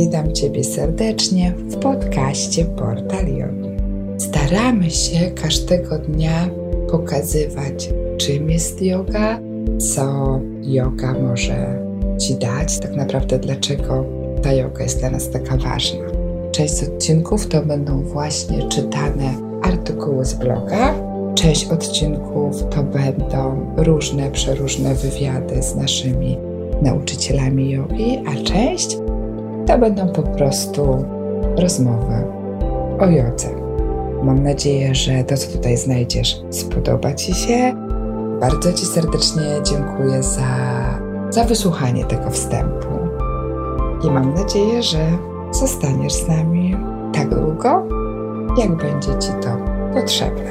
Witam Ciebie serdecznie w podcaście Portal Yogi. Staramy się każdego dnia pokazywać, czym jest yoga, co yoga może Ci dać, tak naprawdę dlaczego ta yoga jest dla nas taka ważna. Część odcinków to będą właśnie czytane artykuły z bloga, część odcinków to będą różne, przeróżne wywiady z naszymi nauczycielami jogi, a część to będą po prostu rozmowy o jodze. Mam nadzieję, że to, co tutaj znajdziesz, spodoba Ci się. Bardzo Ci serdecznie dziękuję za, za wysłuchanie tego wstępu. I mam nadzieję, że zostaniesz z nami tak długo, jak będzie Ci to potrzebne.